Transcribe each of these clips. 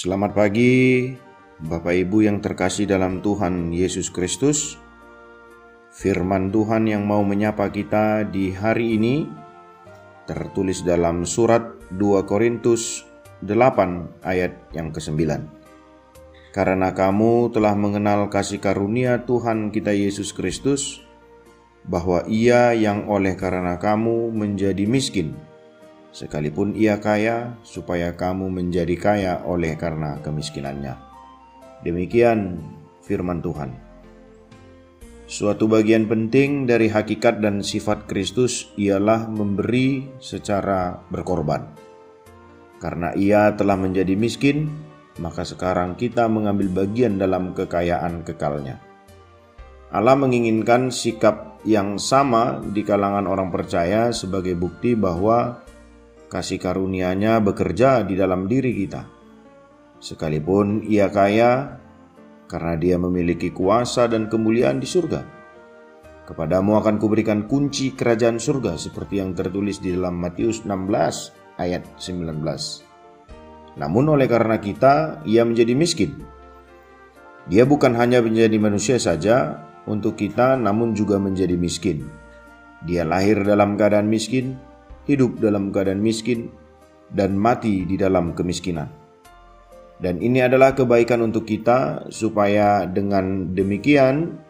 Selamat pagi, Bapak Ibu yang terkasih dalam Tuhan Yesus Kristus. Firman Tuhan yang mau menyapa kita di hari ini tertulis dalam surat 2 Korintus 8 ayat yang ke-9. Karena kamu telah mengenal kasih karunia Tuhan kita Yesus Kristus, bahwa Ia yang oleh karena kamu menjadi miskin, sekalipun ia kaya, supaya kamu menjadi kaya oleh karena kemiskinannya. Demikian firman Tuhan. Suatu bagian penting dari hakikat dan sifat Kristus ialah memberi secara berkorban. Karena ia telah menjadi miskin, maka sekarang kita mengambil bagian dalam kekayaan kekalnya. Allah menginginkan sikap yang sama di kalangan orang percaya sebagai bukti bahwa kasih karunia-Nya bekerja di dalam diri kita. Sekalipun ia kaya, karena dia memiliki kuasa dan kemuliaan di surga. Kepadamu akan kuberikan kunci kerajaan surga seperti yang tertulis di dalam Matius 16 ayat 19. Namun oleh karena kita, ia menjadi miskin. Dia bukan hanya menjadi manusia saja untuk kita, namun juga menjadi miskin. Dia lahir dalam keadaan miskin, hidup dalam keadaan miskin, dan mati di dalam kemiskinan. Dan ini adalah kebaikan untuk kita, supaya dengan demikian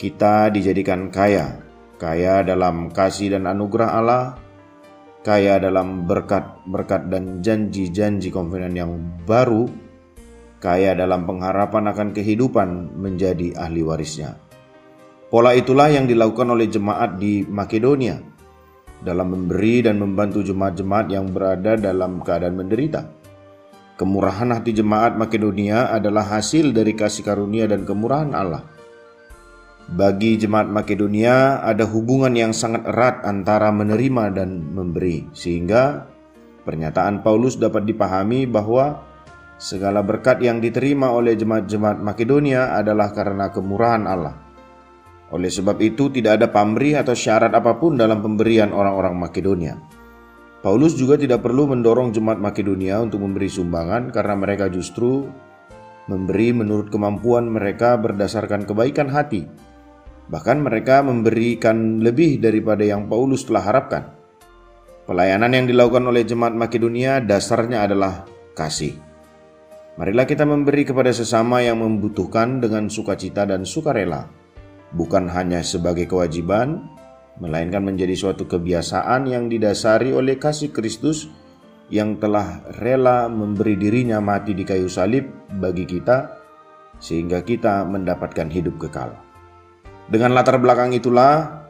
kita dijadikan kaya, kaya dalam kasih dan anugerah Allah, kaya dalam berkat-berkat dan janji-janji konfiden yang baru, kaya dalam pengharapan akan kehidupan menjadi ahli warisnya. Pola itulah yang dilakukan oleh jemaat di Makedonia dalam memberi dan membantu jemaat-jemaat yang berada dalam keadaan menderita. Kemurahan hati jemaat Makedonia adalah hasil dari kasih karunia dan kemurahan Allah. Bagi jemaat Makedonia ada hubungan yang sangat erat antara menerima dan memberi, sehingga pernyataan Paulus dapat dipahami bahwa segala berkat yang diterima oleh jemaat-jemaat Makedonia adalah karena kemurahan Allah. Oleh sebab itu, tidak ada pamrih atau syarat apa pun dalam pemberian orang-orang Makedonia. Paulus juga tidak perlu mendorong jemaat Makedonia untuk memberi sumbangan karena mereka justru memberi menurut kemampuan mereka berdasarkan kebaikan hati. Bahkan mereka memberikan lebih daripada yang Paulus telah harapkan. Pelayanan yang dilakukan oleh jemaat Makedonia dasarnya adalah kasih. Marilah kita memberi kepada sesama yang membutuhkan dengan sukacita dan sukarela bukan hanya sebagai kewajiban, melainkan menjadi suatu kebiasaan yang didasari oleh kasih Kristus yang telah rela memberi dirinya mati di kayu salib bagi kita, sehingga kita mendapatkan hidup kekal. Dengan latar belakang itulah,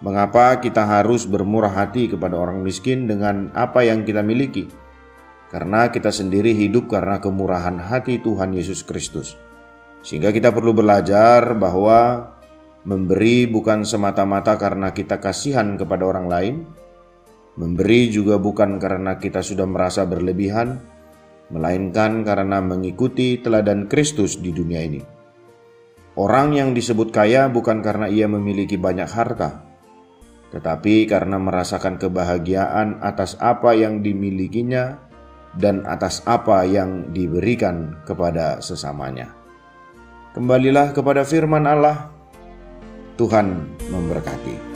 mengapa kita harus bermurah hati kepada orang miskin dengan apa yang kita miliki, karena kita sendiri hidup karena kemurahan hati Tuhan Yesus Kristus. Sehingga kita perlu belajar bahwa Memberi bukan semata-mata karena kita kasihan kepada orang lain. Memberi juga bukan karena kita sudah merasa berlebihan, melainkan karena mengikuti teladan Kristus di dunia ini. Orang yang disebut kaya bukan karena ia memiliki banyak harta, tetapi karena merasakan kebahagiaan atas apa yang dimilikinya dan atas apa yang diberikan kepada sesamanya. Kembalilah kepada firman Allah Tuhan memberkati.